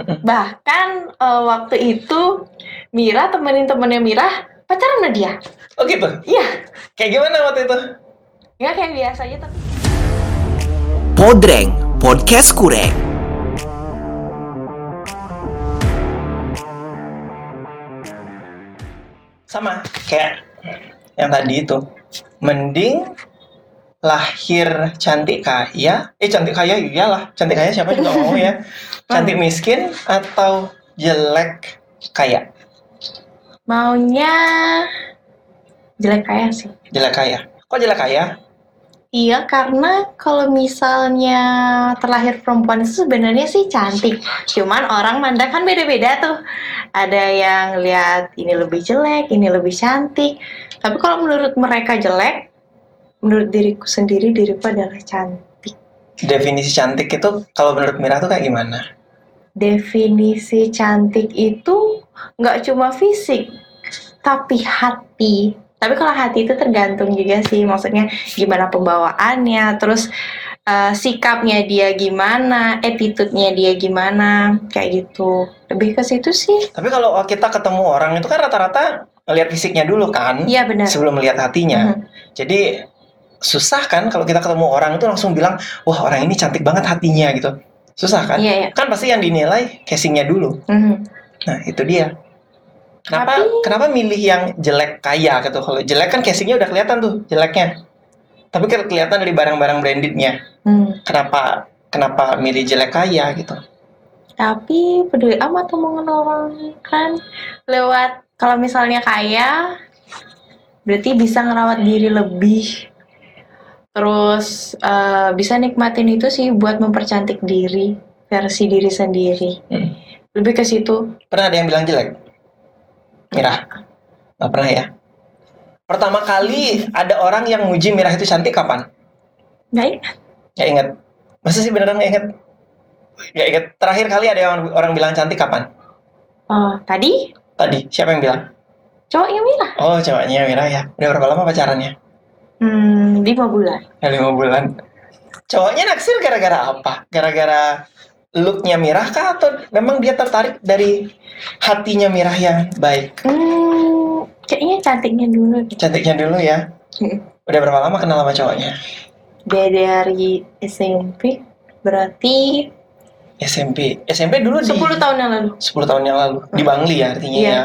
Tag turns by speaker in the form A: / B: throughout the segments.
A: Bahkan eh, waktu itu Mira temenin temennya Mira pacaran sama dia.
B: Oh gitu?
A: Iya,
B: Kayak gimana waktu itu?
A: nggak kayak biasa aja tapi.
C: Podreng Podcast Kureng
B: Sama kayak yang tadi itu. Mending lahir cantik kaya, eh cantik kaya iyalah, cantik kaya siapa juga mau ya. Cantik miskin atau jelek kaya?
A: Maunya jelek kaya sih.
B: Jelek kaya. Kok jelek kaya?
A: Iya, karena kalau misalnya terlahir perempuan itu sebenarnya sih cantik. Cuman orang mandang kan beda-beda tuh. Ada yang lihat ini lebih jelek, ini lebih cantik. Tapi kalau menurut mereka jelek, menurut diriku sendiri diriku adalah cantik.
B: Definisi cantik itu kalau menurut Mira tuh kayak gimana?
A: Definisi cantik itu nggak cuma fisik, tapi hati. Tapi kalau hati itu tergantung juga sih, maksudnya gimana pembawaannya, terus eh, sikapnya dia gimana, attitude-nya dia gimana, kayak gitu. Lebih ke situ sih.
B: Tapi kalau kita ketemu orang itu kan rata-rata ngelihat fisiknya dulu kan,
A: Iya benar.
B: sebelum melihat hatinya.
A: Mhm.
B: Jadi susah kan kalau kita ketemu orang itu langsung bilang, wah orang ini cantik banget hatinya gitu. Susah kan?
A: Iya, iya.
B: Kan pasti yang dinilai casingnya dulu.
A: Mhm.
B: Nah itu dia. Kenapa
A: Tapi-
B: kenapa milih yang jelek kaya gitu? Kalau jelek kan casingnya udah kelihatan tuh jeleknya. Tapi kelihatan dari barang-barang brandednya.
A: Hmm.
B: Kenapa kenapa milih jelek kaya gitu?
A: Tapi peduli amat omongan orang kan lewat kalau misalnya kaya berarti bisa ngerawat diri lebih terus eh, bisa nikmatin itu sih buat mempercantik diri versi diri sendiri
B: Hmm.
A: lebih ke situ
B: Pernah ada yang bilang jelek? Mirah? Nggak pernah ya? Pertama kali ada orang yang muji Mirah itu cantik kapan?
A: baik
B: Nggak inget. Masa sih beneran nggak inget? Nggak inget. Terakhir kali ada yang orang bilang cantik kapan?
A: oh tadi
B: Tadi. Siapa yang bilang?
A: cowoknya Mira
B: Oh, cowoknya Mirah ya. Udah berapa lama pacarannya?
A: Hmm lima bulan
B: Ya, lima bulan. Cowoknya naksir gara-gara apa? Gara-gara looknya Mirah kah? Atau memang dia tertarik dari hatinya Mirah yang baik?
A: hmm kayaknya cantiknya dulu.
B: Cantiknya dulu ya.
A: Hmm.
B: Udah berapa lama kenal sama cowoknya?
A: dia dari SMP berarti
B: SMP. SMP dulu di
A: 10 tahun yang lalu
B: 10 tahun yang lalu di Bangli ya artinya
A: Iya.
B: ya.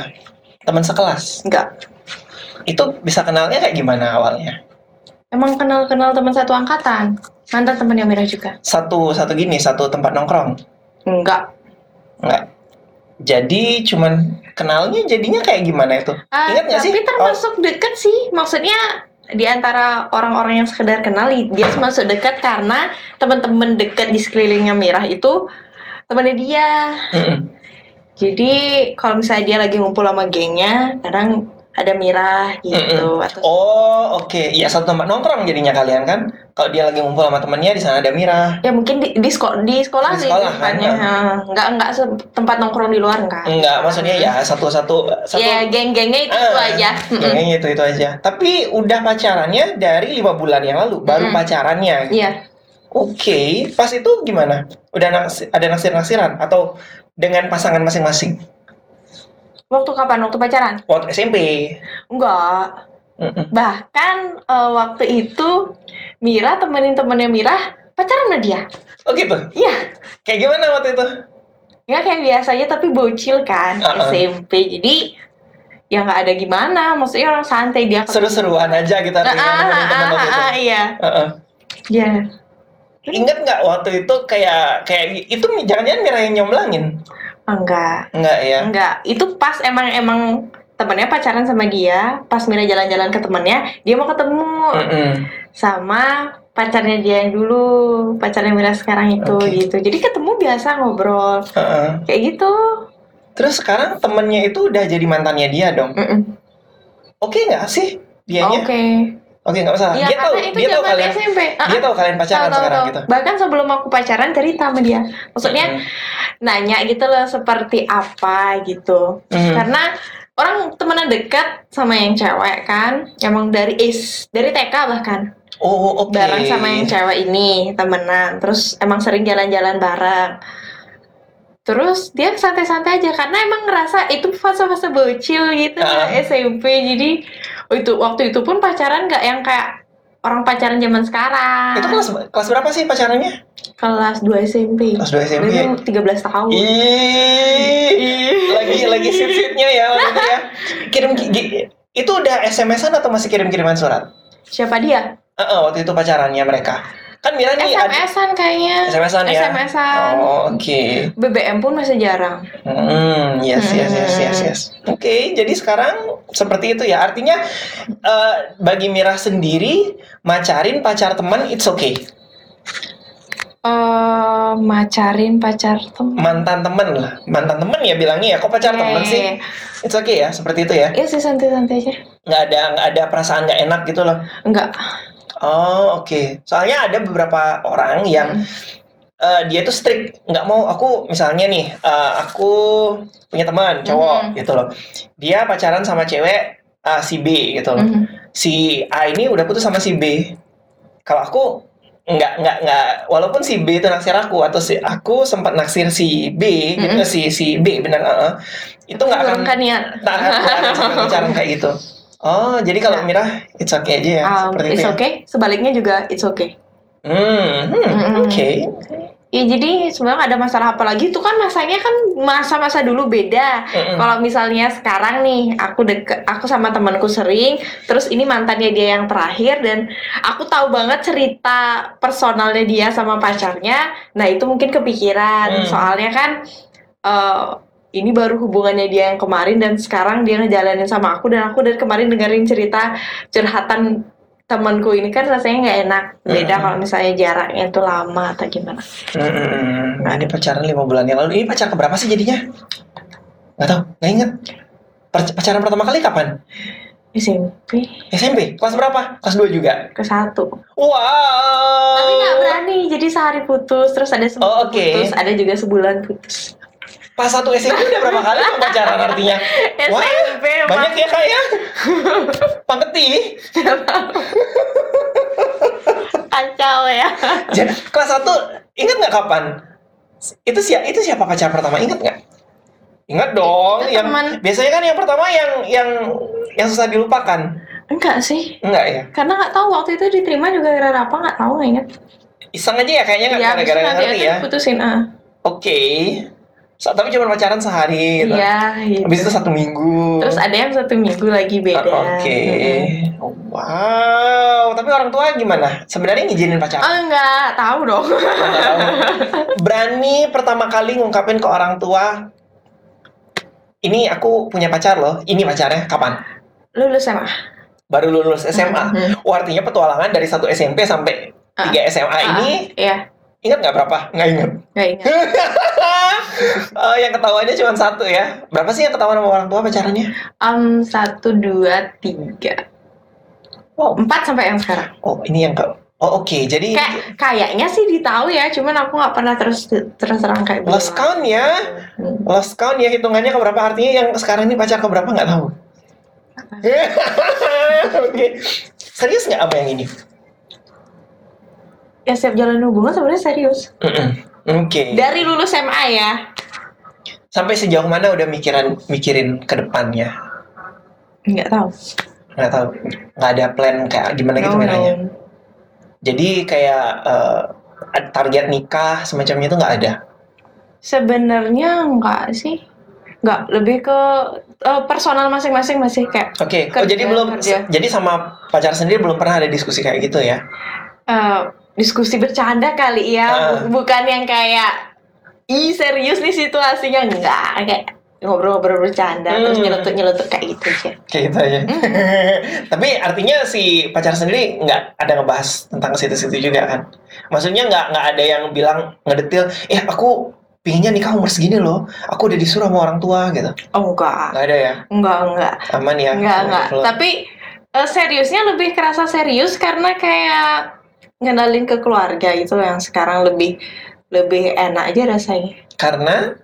B: Teman sekelas.
A: enggak
B: Itu bisa kenalnya kayak gimana awalnya?
A: Emang kenal-kenal teman satu angkatan. Mantan temannya Mira juga.
B: Satu satu gini, satu tempat nongkrong.
A: Enggak.
B: Enggak. Jadi cuman kenalnya jadinya kayak gimana itu?
A: Ah,
B: Ingat nggak sih?
A: tapi termasuk deket sih. Maksudnya di antara orang-orang yang sekedar kenal, dia masuk dekat karena teman-teman dekat di sekelilingnya Mira itu temannya dia.
B: Oh, mm-mm.
A: Jadi kalau misalnya dia lagi ngumpul sama gengnya, kadang ada Mira gitu. Atau
B: Oh, oke. Iya, satu tempat nongkrong jadinya kalian kan. Kalau dia lagi ngumpul sama temennya di sana ada Mira.
A: ya mungkin di, di, sekolah di sekolah
B: Di
A: sih
B: sekolah, kan?
A: enggak se- tempat nongkrong di luar enggak.
B: Enggak, maksudnya ya satu-satu satu
A: Ya geng-gengnya itu, itu
B: Ah,
A: aja. Mm-mm.
B: Kayaknya itu itu aja. Tapi udah pacarannya dari lima bulan yang lalu, baru
A: Mm-mm.
B: pacarannya.
A: Iya.
B: Oke, pas itu gimana? Udah naksi- ada naksir-naksiran atau dengan pasangan masing-masing?
A: Waktu kapan? Waktu pacaran?
B: Waktu SMP.
A: Enggak.
B: Mm-mm.
A: Bahkan eh, waktu itu Mira temenin temennya Mira pacaran sama dia.
B: Oh gitu.
A: Iya.
B: Kayak gimana waktu itu?
A: Ya kayak biasa aja tapi bocil kan
B: Uh-uh.
A: SMP. Jadi ya nggak ada gimana. Maksudnya orang santai dia.
B: Seru-seruan aja kita
A: Ah,
B: artinya
A: ah, ah, ah,
B: waktu itu.
A: ah, iya.
B: Heeh.
A: Iya.
B: Ingat nggak waktu itu kayak kayak itu jangan-jangan Mira yang nyomblangin?
A: Enggak.
B: Enggak ya?
A: Enggak. Itu pas emang emang temennya pacaran sama dia. Pas Mira jalan-jalan ke temennya, dia mau ketemu
B: Mm-mm.
A: sama pacarnya dia yang dulu, pacarnya Mira sekarang itu
B: Oke.
A: gitu. Jadi ketemu biasa ngobrol
B: Heeh.
A: kayak gitu.
B: Terus sekarang temennya itu udah jadi mantannya dia dong.
A: Mm-mm.
B: Oke nggak sih dianya?
A: Oke.
B: Oke nggak masalah.
A: Iya
B: dia tahu
A: itu
B: dia tahu kalian
A: SMP. Ah,
B: dia tahu kalian pacaran
A: tahu,
B: sekarang
A: tahu.
B: gitu.
A: Bahkan sebelum aku pacaran cerita sama dia. Maksudnya
B: Mm-mm.
A: nanya gitu loh seperti apa gitu.
B: Mm.
A: Karena orang temenan dekat sama yang cewek kan, emang dari is dari TK bahkan
B: Oh oke.
A: bareng sama yang cewek ini temenan. Terus emang sering jalan-jalan bareng. Terus dia santai-santai aja karena emang ngerasa itu fase-fase bocil gitu
B: Ah.
A: SMP jadi itu waktu itu pun pacaran nggak yang kayak orang pacaran zaman sekarang
B: Itu kelas kelas berapa sih pacarannya?
A: kelas 2 SMP
B: Kelas 2 SMP.
A: Berarti 13 tahun
B: Ih, lagi lagi sip-sipnya ya waktu ya. Kirim itu udah SMS-an atau masih kirim-kiriman surat?
A: siapa dia
B: Heeh, waktu itu pacarannya mereka. Kan Mira nih
A: SMS-an kayaknya
B: SMS-an ya.
A: SMS-an
B: Oh, oke.
A: BBM pun masih jarang
B: Hmm, yes, yes, yes, yes, yes. Oke, jadi sekarang seperti itu ya. Artinya eh, bagi Mira sendiri macarin pacar teman it's okay.
A: eh macarin pacar teman
B: Mantan temen lah, mantan temen ya bilangnya ya. Kok pacar temen sih? It's okay ya, seperti itu ya.
A: Iya sih santai-santai aja
B: Nggak ada nggak ada perasaan nggak enak gitu loh.
A: enggak
B: Oh, oke. Soalnya ada beberapa orang yang eh, dia tuh strict, nggak mau aku misalnya nih, eh, aku punya teman cowok
A: Mhm.
B: gitu loh. Dia pacaran sama cewek eh, si B gitu loh.
A: Mhm.
B: Si A ini udah putus sama si B. Kalau aku nggak nggak nggak, walaupun si B itu naksir aku atau si aku sempat naksir si B gitu
A: Mhm.
B: si si B benar, eh, itu nggak akan
A: kan
B: tak akan pacaran kayak gitu. Oh, jadi kalau
A: Ya.
B: Mira it's okay aja ya,
A: Um,
B: seperti
A: it's
B: itu ya.
A: okay sebaliknya juga it's okay
B: Hmm, hmm, oke.
A: Ya jadi sebenarnya ada masalah apa lagi itu kan masanya kan masa-masa dulu beda.
B: Mm-mm.
A: Kalau misalnya sekarang nih aku deket, aku sama temanku sering, terus ini mantannya dia yang terakhir dan aku tahu banget cerita personalnya dia sama pacarnya. Nah itu mungkin kepikiran
B: Hmm.
A: soalnya kan eh, ini baru hubungannya dia yang kemarin dan sekarang dia ngejalanin sama aku dan aku dari kemarin dengerin cerita curhatan temanku ini kan rasanya nggak enak. Beda
B: Hmm.
A: kalau misalnya jaraknya itu lama atau gimana.
B: Mm-mm. Nah, ini pacaran lima bulan yang lalu. Ini pacar keberapa sih jadinya? Nggak tahu, nggak inget. Pacaran pertama kali kapan?
A: SMP
B: SMP? Kelas berapa? Kelas 2 juga?
A: ke satu.
B: Wow.
A: Tapi nggak berani, jadi sehari putus, terus ada seminggu
B: Oh, oke.
A: putus, ada juga sebulan putus.
B: Pas satu SMP udah berapa kali tuh pacaran artinya? Wah,
A: SMP
B: banyak ya kak ya? Pangketi.
A: kacau ya.
B: Jadi kelas 1 ingat nggak kapan? Itu siapa itu siapa pacar pertama? Ingat nggak? Ingat dong.
A: Itu
B: yang
A: teman.
B: biasanya kan yang pertama yang yang yang susah dilupakan.
A: Enggak sih,
B: Enggak ya?
A: karena nggak tahu waktu itu diterima juga gara-gara apa nggak tahu nggak ingat.
B: Iseng aja ya kayaknya nggak
A: Iya, habis
B: gara-gara ngerti ya.
A: putusin ah.
B: Oke. So, tapi cuma pacaran sehari gitu.
A: Iya, gitu.
B: Habis itu satu minggu.
A: Terus ada yang satu minggu lagi beda.
B: Oke.
A: Mm-mm.
B: Wow. Tapi orang tua gimana? Sebenarnya ngizinin pacaran?
A: Oh enggak, tahu dong.
B: Tahu. Berani pertama kali ngungkapin ke orang tua, ini aku punya pacar loh. Ini pacarnya kapan?
A: Lulus SMA.
B: Baru lulus SMA.
A: Mhm.
B: Oh, artinya petualangan dari satu SMP sampai
A: Ah.
B: tiga SMA ini
A: Iya,
B: ingat nggak berapa? Nggak ingat.
A: nggak ingat.
B: Oh, yang ketahuannya cuma satu ya. Berapa sih yang ketahuan sama orang tua pacarannya?
A: Um, satu, dua, tiga.
B: Wow.
A: Empat sampai yang sekarang.
B: Oh, ini yang ke Oh, oke. Jadi
A: Kayak kayaknya sih ditahu ya, cuman aku nggak pernah terus terus terang kayak
B: lost count ya.
A: Hmm.
B: Lost count ya hitungannya ke berapa artinya yang sekarang ini pacar ke berapa nggak tahu. Oke. Serius nggak apa yang ini?
A: Ya setiap jalan hubungan sebenarnya serius.
B: Oke.
A: Dari lulus SMA ya.
B: Sampai sejauh mana udah mikiran mikirin ke depannya?
A: Nggak tahu.
B: Nggak tahu. Nggak ada plan kayak gimana gitu
A: No,
B: miranya.
A: no.
B: Jadi kayak eh, target nikah semacamnya itu nggak ada.
A: Sebenarnya enggak sih. Enggak, lebih ke eh, personal masing-masing masih kayak
B: Oke. Oh
A: Kerja,
B: jadi belum.
A: kerja.
B: Jadi sama pacar sendiri belum pernah ada diskusi kayak gitu ya?
A: eh, diskusi bercanda kali ya. Bu- bukan yang kayak ih serius nih situasinya enggak kayak ngobrol-ngobrol bercanda terus
B: Hmm.
A: nyelotok-nyelotok kayak gitu aja.
B: Kayak gitu aja. Tapi artinya si pacar sendiri nggak ada ngebahas tentang situ-situ juga kan? Maksudnya nggak nggak ada yang bilang ngedetil, eh aku pinginnya nikah umur segini loh, aku udah disuruh sama orang tua gitu.
A: Oh enggak.
B: Nggak ada ya,
A: Enggak, enggak.
B: aman ya.
A: Enggak, enggak. Tapi eh, seriusnya lebih kerasa serius karena kayak ngenalin ke keluarga itu yang sekarang lebih lebih enak aja rasanya.
B: Karena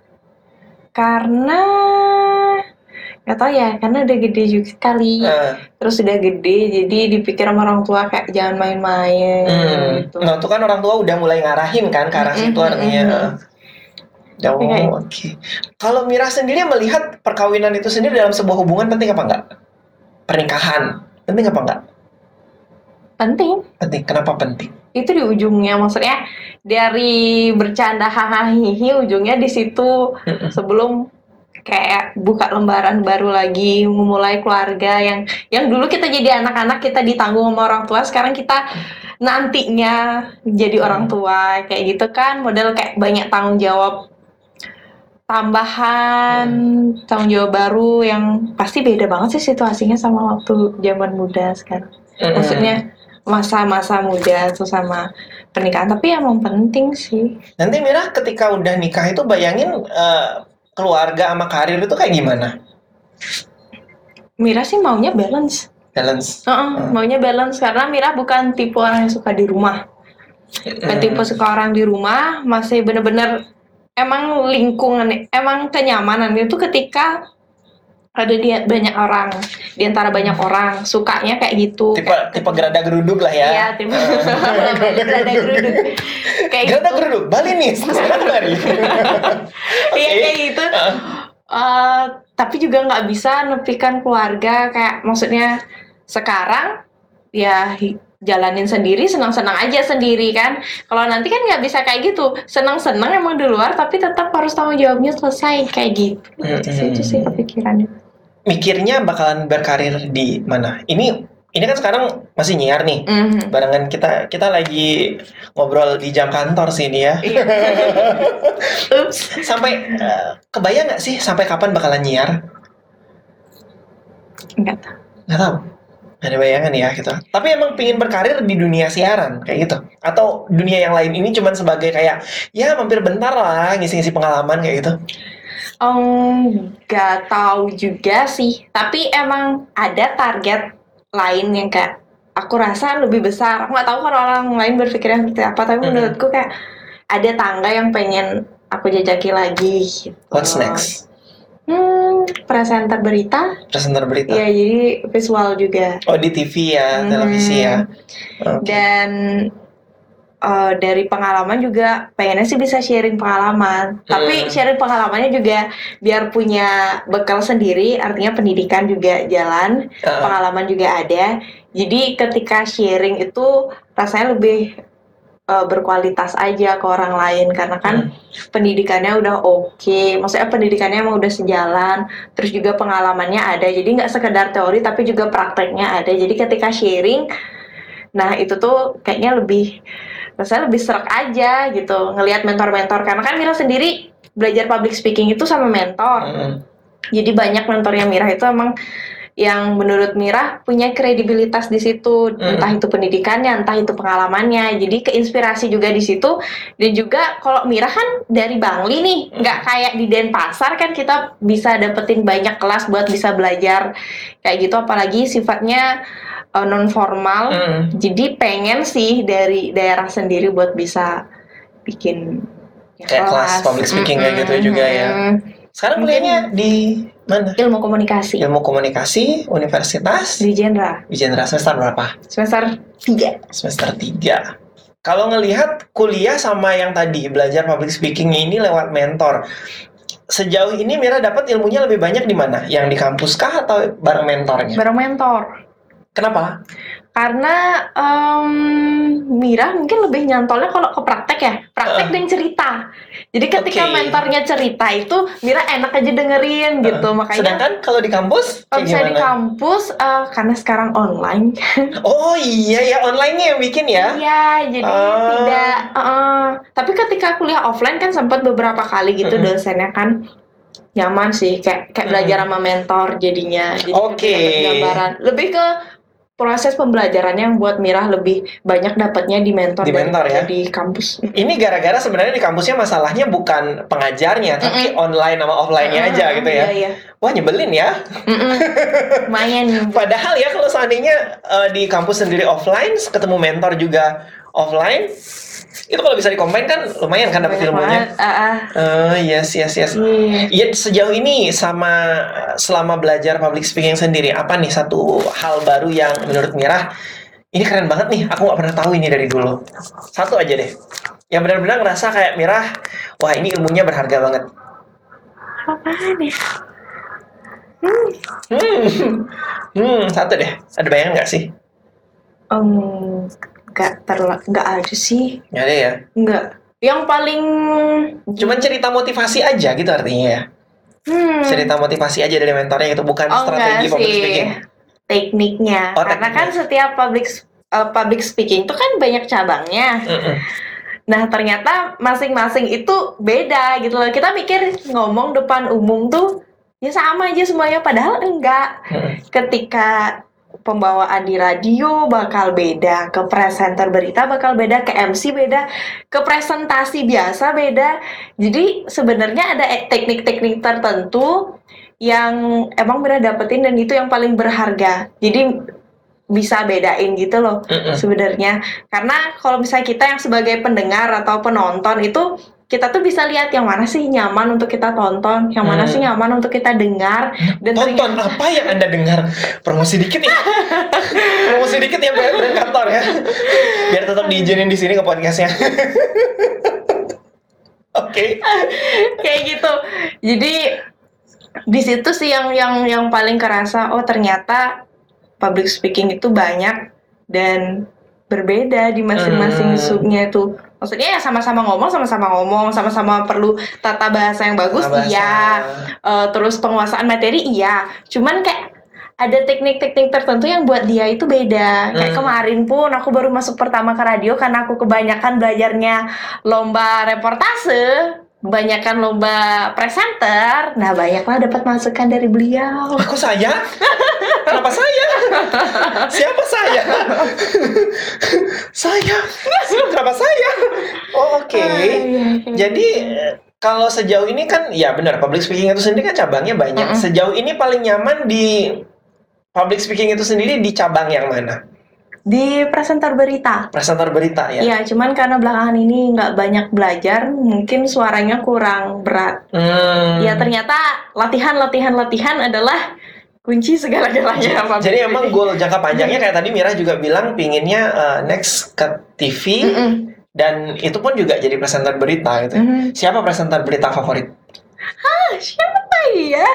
A: Karena nggak tahu ya, karena udah gede juga kali.
B: eh,
A: Terus udah gede, jadi dipikir sama orang tua kayak jangan main-main
B: hmm,
A: gitu.
B: nah itu kan orang tua udah mulai ngarahin kan ke arah situ artinya. Oh,
A: Oke.
B: oke. Kalau Mira sendiri melihat perkawinan itu sendiri dalam sebuah hubungan penting apa enggak? Pernikahan penting apa enggak?
A: Penting.
B: Penting. Kenapa penting?
A: Itu di ujungnya maksudnya dari bercanda hahaha ujungnya di situ. Sebelum kayak buka lembaran baru lagi memulai keluarga yang yang dulu kita jadi anak-anak kita ditanggung sama orang tua sekarang kita nantinya jadi orang tua kayak gitu kan. Model kayak banyak tanggung jawab tambahan tanggung jawab baru yang pasti beda banget sih situasinya sama waktu zaman muda sekarang. Maksudnya masa-masa muda tuh sama pernikahan tapi emang penting sih
B: Nanti Mira ketika udah nikah itu bayangin eh, keluarga sama karir itu kayak gimana?
A: Mira sih maunya balance
B: Balance.
A: Heeh,
B: Hmm.
A: maunya balance karena Mira bukan tipe orang yang suka di rumah. Bukan tipe suka orang di rumah, masih bener-bener emang lingkungan, emang kenyamanan itu ketika ada di banyak orang, di antara banyak orang, sukanya kayak gitu.
B: Tipe tipe gerada geruduk lah ya.
A: Iya, tipe ada geruduk. Kayak
B: Gerada
A: gitu.
B: geruduk, Bali nih, sekarang Bali.
A: Iya kayak gitu. Eh, tapi juga nggak bisa nepikan keluarga. Kayak maksudnya sekarang ya jalanin sendiri senang-senang aja sendiri kan? Kalau nanti kan nggak bisa kayak gitu. Senang-senang emang di luar tapi tetap harus tanggung jawabnya selesai. Kayak gitu. Itu sih, itu sih kepikirannya
B: Mikirnya bakalan berkarir di mana? Ini ini kan sekarang masih nyiar nih.
A: Mhm.
B: Barengan kita kita lagi ngobrol di jam kantor sih ini ya.
A: Iya.
B: Sampai eh, kebayang nggak sih sampai kapan bakalan nyiar?
A: Nggak tahu.
B: Nggak tahu. Nggak ada bayangan ya gitu. Tapi emang pingin berkarir di dunia siaran kayak gitu. Atau dunia yang lain ini cuman sebagai kayak ya mampir bentar lah ngisi-ngisi pengalaman kayak gitu.
A: Em, nggak tahu juga sih tapi emang ada target lain yang kayak aku rasa lebih besar aku nggak tahu kalau orang lain berpikirnya seperti apa tapi
B: Mhm.
A: menurutku kayak ada tangga yang pengen aku jajaki lagi gitu.
B: What's next?
A: Hmm, presenter berita.
B: Presenter berita.
A: Ya, jadi visual juga.
B: Oh di TV ya,
A: Mhm.
B: televisi ya. Oke.
A: Dan eh, dari pengalaman juga pengennya sih bisa sharing pengalaman. Tapi
B: Hmm.
A: sharing pengalamannya juga biar punya bekal sendiri, artinya pendidikan juga jalan,
B: Uh,
A: pengalaman juga ada. Jadi ketika sharing itu rasanya lebih eh, berkualitas aja ke orang lain karena kan
B: Hmm.
A: pendidikannya udah oke, maksudnya pendidikannya emang udah sejalan, terus juga pengalamannya ada, jadi nggak sekedar teori tapi juga prakteknya ada. Jadi ketika sharing, nah itu tuh kayaknya lebih, rasanya lebih serak aja gitu ngelihat mentor-mentor. Karena kan Mira sendiri belajar public speaking itu sama mentor,
B: mm,
A: jadi banyak mentornya Mira itu emang yang menurut Mira punya kredibilitas di situ,
B: Mm.
A: entah itu pendidikannya, entah itu pengalamannya. Jadi keinspirasi juga di situ. Dan juga kalau Mira kan dari Bangli nih, nggak kayak di Denpasar kan kita bisa dapetin banyak kelas buat bisa belajar kayak gitu. Apalagi sifatnya non formal.
B: mm.
A: Jadi pengen sih dari daerah sendiri buat bisa bikin ya,
B: Kayak kelas public speaking kayak gitu juga ya. Sekarang kuliahnya di mana?
A: Ilmu komunikasi
B: Ilmu komunikasi Universitas
A: di Jenderal
B: Wijendra semester berapa?
A: semester 3
B: Semester 3. Kalau ngelihat kuliah sama yang tadi belajar public speaking ini lewat mentor. Sejauh ini Mira dapat ilmunya lebih banyak di mana? Yang di kampus kah atau bareng mentornya?
A: bareng mentor
B: Kenapa?
A: Karena em, Mira mungkin lebih nyantolnya kalau ke praktek ya praktek
B: Uh.
A: dan cerita jadi ketika
B: Oke.
A: mentornya cerita itu Mira enak aja dengerin gitu makanya
B: Sedangkan kalau di kampus
A: kalau misalnya di kampus eh, karena sekarang online
B: Oh iya ya online-nya yang bikin ya.
A: Iya, jadi
B: Ah.
A: tidak. eh, tapi ketika kuliah offline kan sempat beberapa kali gitu
B: Mm-mm.
A: dosennya kan nyaman sih, kayak kayak belajar sama mentor jadinya. Jadi dapat gambaran. Lebih ke proses pembelajarannya yang buat Mirah lebih banyak dapatnya di mentor
B: Di mentor ya?
A: di kampus.
B: Ini gara-gara sebenarnya di kampusnya masalahnya bukan pengajarnya, tapi online sama offline-nya aja gitu ya.
A: Iya, iya.
B: Wah nyebelin ya.
A: Mm-mm. Lumayan.
B: Padahal ya kalau seandainya eh, di kampus sendiri offline, ketemu mentor juga offline, itu kalau bisa dikombin kan lumayan kan dapat ilmunya.
A: Ah, ah.
B: Eh, yes, yes, yes.
A: Iya.
B: Iya sejauh ini sama selama belajar public speaking sendiri apa nih satu hal baru yang menurut Mirah ini keren banget nih, aku nggak pernah tahu ini dari dulu. Satu aja deh. Yang benar-benar ngerasa kayak Mirah, wah ini ilmunya berharga banget.
A: Apaan ya?
B: Hmm, hmm satu deh. Ada bayangan nggak sih?
A: Um, nggak terla nggak ada sih.
B: Nggak ada ya.
A: Nggak. Yang paling
B: Cuman cerita motivasi aja gitu artinya ya.
A: hmm,
B: Cerita motivasi aja dari mentornya itu bukan
A: Oh,
B: strategi public
A: sih.
B: speaking.
A: tekniknya.
B: Oh,
A: Karena
B: tekniknya.
A: kan setiap public eh, public speaking itu kan banyak cabangnya.
B: Mm-mm.
A: Nah, ternyata masing-masing itu beda gitu loh. Kita mikir ngomong depan umum tuh ya sama aja semuanya padahal enggak. Ketika pembawaan di radio bakal beda, ke presenter berita bakal beda, ke MC beda, ke presentasi biasa beda. Jadi sebenarnya ada e- teknik-teknik tertentu yang emang benar dapetin dan itu yang paling berharga. Jadi bisa bedain gitu loh
B: Mm-mm.
A: sebenarnya karena kalau misalnya kita yang sebagai pendengar atau penonton itu kita tuh bisa lihat yang mana sih nyaman untuk kita tonton, yang mana
B: Hmm.
A: sih nyaman untuk kita dengar dan
B: Tonton
A: ternyata-
B: apa yang anda dengar? Promosi dikit ya. Promosi dikit ya biar kantor ya. Biar tetap diizinin di sini ke podcastnya. Oke.
A: kayak gitu. Jadi di situ sih yang yang yang paling kerasa oh ternyata public speaking itu banyak dan berbeda di masing-masing
B: Hmm.
A: subnya itu. Maksudnya ya sama-sama ngomong, sama-sama ngomong, sama-sama perlu tata bahasa yang bagus,
B: Bahasa.
A: iya. Eh, terus penguasaan materi iya cuman kayak ada teknik-teknik tertentu yang buat dia itu beda kayak
B: Hmm.
A: kemarin pun aku baru masuk pertama ke radio karena aku kebanyakan belajarnya lomba reportase kebanyakan lomba presenter nah banyaklah dapat masukan dari beliau
B: Aku saya? Kenapa saya? Siapa saya? saya? Kenapa saya? Oh, oke.
A: Ah, iya, kayak
B: Jadi kalau sejauh ini kan ya benar public speaking itu sendiri kan cabangnya banyak.
A: Mm-mm.
B: Sejauh ini paling nyaman di public speaking itu sendiri di cabang yang mana?
A: Di presenter berita
B: Presenter berita ya.
A: Iya, cuman karena belakangan ini nggak banyak belajar, mungkin suaranya kurang berat.
B: Hmm.
A: Ya ternyata latihan, latihan, latihan adalah kunci segala-galanya. Pak
B: Jadi emang goal jangka panjangnya kayak tadi Mira juga bilang pinginnya eh, next ke TV
A: Mm-mm.
B: dan itu pun juga jadi presenter berita gitu.
A: Mhm.
B: Siapa presenter berita favorit?
A: Ah, siapa ya?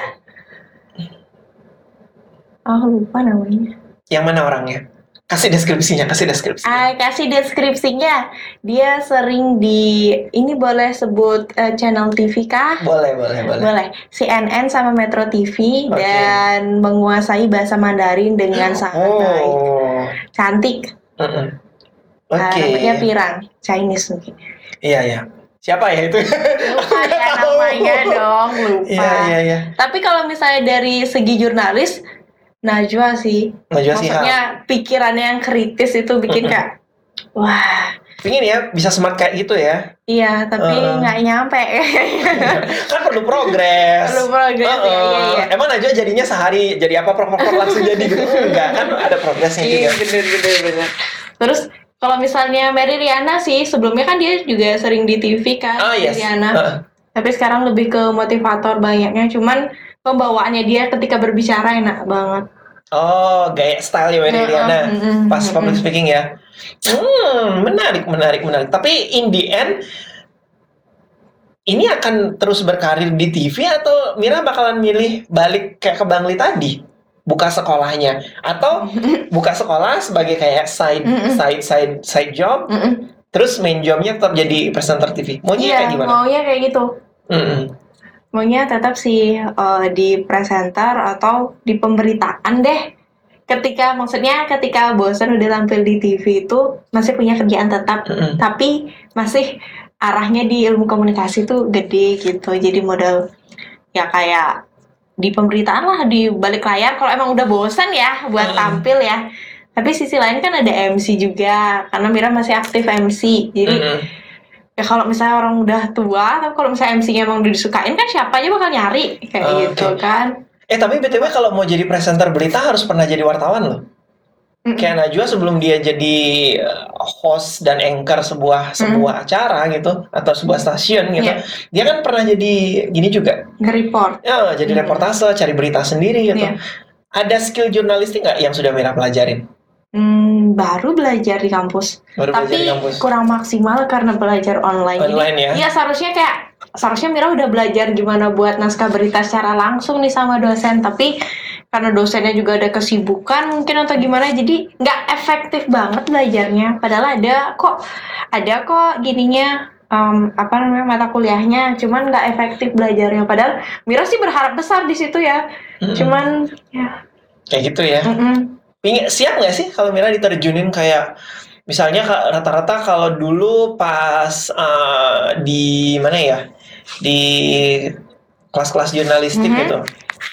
A: Oh lupa namanya.
B: Yang mana orangnya? Kasih deskripsinya, kasih deskripsi.
A: Ah, kasih deskripsinya. Dia sering di ini boleh sebut eh, channel TV kah?
B: Boleh, boleh, boleh.
A: Boleh. CNN sama Metro TV
B: Oke.
A: dan menguasai bahasa Mandarin dengan sangat baik.
B: Oh.
A: Cantik.
B: Mm-mm.
A: Nah,
B: Oke.
A: namanya Pirang, Chinese mungkin.
B: Iya, iya. Siapa ya itu?
A: Lupa ya namanya dong, lupa.
B: Iya, iya, iya.
A: Tapi kalau misalnya dari segi jurnalis, Najwa sih.
B: Najwa.
A: Maksudnya pikirannya yang kritis itu bikin
B: Mm-mm.
A: kayak, wah,
B: Pingin ya bisa smart kayak gitu ya.
A: iya tapi
B: Uh-uh.
A: nggak nyampe.
B: kan perlu progres.
A: Perlu progres ya,
B: Heeh.
A: iya, iya.
B: Emang Najwa jadinya sehari jadi apa prok prok langsung jadi gitu? Enggak, kan ada progresnya
A: Iya,
B: juga.
A: bener, bener, bener. Terus kalau misalnya Mary Riana sih, sebelumnya kan dia juga sering di TV kan,
B: Oh, yes.
A: Riana.
B: Heeh.
A: Tapi sekarang lebih ke motivator banyaknya, cuman pembawaannya dia ketika berbicara enak banget.
B: Oh, gaya style ya Riana.
A: mm-mm,
B: Pas public speaking ya. Hmm, menarik, menarik, menarik. Tapi in the end ini akan terus berkarir di TV atau Mira bakalan milih balik kayak ke Bangli tadi? Buka sekolahnya atau buka sekolah sebagai kayak side
A: Mm-mm.
B: side side side job
A: Mm-mm.
B: terus main jobnya tetap jadi presenter TV. Maunya
A: Iya,
B: kayak gimana?
A: maunya kayak gitu.
B: Mm-mm.
A: Maunya tetap sih eh, di presenter atau di pemberitaan deh. Ketika maksudnya ketika bosan udah tampil di TV itu masih punya kerjaan tetap,
B: Mm-mm.
A: tapi masih arahnya di ilmu komunikasi tuh gede gitu. Jadi modal ya kayak di pemberitaan lah di balik layar kalau emang udah bosan ya buat
B: Mm-mm.
A: tampil ya. Tapi sisi lain kan ada MC juga karena Mira masih aktif MC. Jadi
B: Mm-mm.
A: Ya kalau misalnya orang udah tua tapi kalau misalnya MC-nya emang udah disukain kan siapa aja bakal nyari kayak
B: Oke.
A: gitu kan
B: Eh tapi btw kalau mau jadi presenter berita harus pernah jadi wartawan loh.
A: Mm-mm.
B: Kayak Najwa sebelum dia jadi uh, host dan anchor sebuah sebuah acara gitu atau sebuah stasiun gitu,
A: Iya.
B: dia kan pernah jadi gini juga,
A: nge-report
B: ya jadi
A: Hmm.
B: reportase, cari berita sendiri gitu.
A: Iya.
B: Ada skill jurnalistik nggak yang sudah Mira pelajarin?
A: Hmm, baru belajar di kampus.
B: Baru
A: Tapi
B: di kampus.
A: kurang maksimal karena belajar online. Jadi,
B: Online ya.
A: Iya seharusnya kayak seharusnya Mira udah belajar gimana buat naskah berita secara langsung nih sama dosen tapi karena dosennya juga ada kesibukan mungkin atau gimana jadi nggak efektif banget belajarnya padahal ada kok ada kok gininya em, apa namanya mata kuliahnya cuman nggak efektif belajarnya padahal Mira sih berharap besar di situ ya
B: Mm-mm.
A: cuman ya
B: kayak gitu ya.
A: mm-mm.
B: Pingin, siap nggak sih kalau Mira diterjunin kayak misalnya rata-rata kalau dulu pas eh, di mana ya di kelas-kelas jurnalistik
A: Mhm.
B: gitu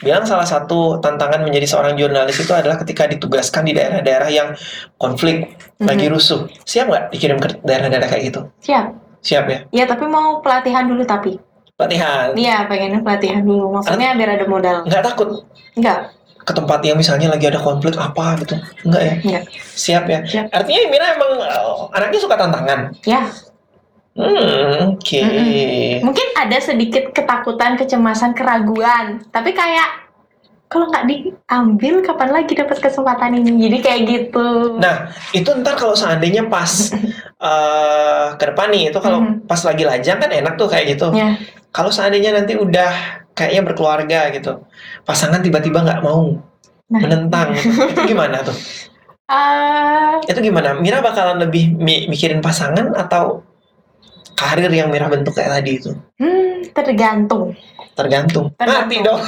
B: bilang salah satu tantangan menjadi seorang jurnalis itu adalah ketika ditugaskan di daerah-daerah yang konflik lagi
A: Mhm.
B: rusuh. Siap nggak dikirim ke daerah-daerah kayak gitu?
A: Siap.
B: Siap ya?
A: Ya tapi mau pelatihan dulu tapi.
B: Latihan
A: iya pengennya pelatihan dulu. Maksudnya biar ada modal.
B: Nggak takut?
A: Enggak
B: ke tempat yang misalnya lagi ada konflik apa gitu enggak ya
A: enggak
B: siap ya
A: Siap.
B: artinya Mira emang eh, anaknya suka tantangan
A: ya
B: Hmm, oke.
A: mungkin ada sedikit ketakutan, kecemasan, keraguan, tapi kayak kalau nggak diambil kapan lagi dapat kesempatan ini? Jadi kayak gitu.
B: Nah, itu ntar kalau seandainya pas eh ke depan nih, itu kalau
A: Mhm.
B: pas lagi lajang kan enak tuh kayak gitu.
A: Ya.
B: Kalau seandainya nanti udah kayaknya berkeluarga gitu, pasangan tiba-tiba nggak mau
A: Nah.
B: menentang, gitu. itu gimana tuh?
A: Eh,
B: Itu gimana? Mira bakalan lebih mi- mikirin pasangan atau karir yang Mira bentuk kayak tadi itu?
A: hmm, tergantung.
B: Tergantung.
A: Tergantung.
B: Mati dong.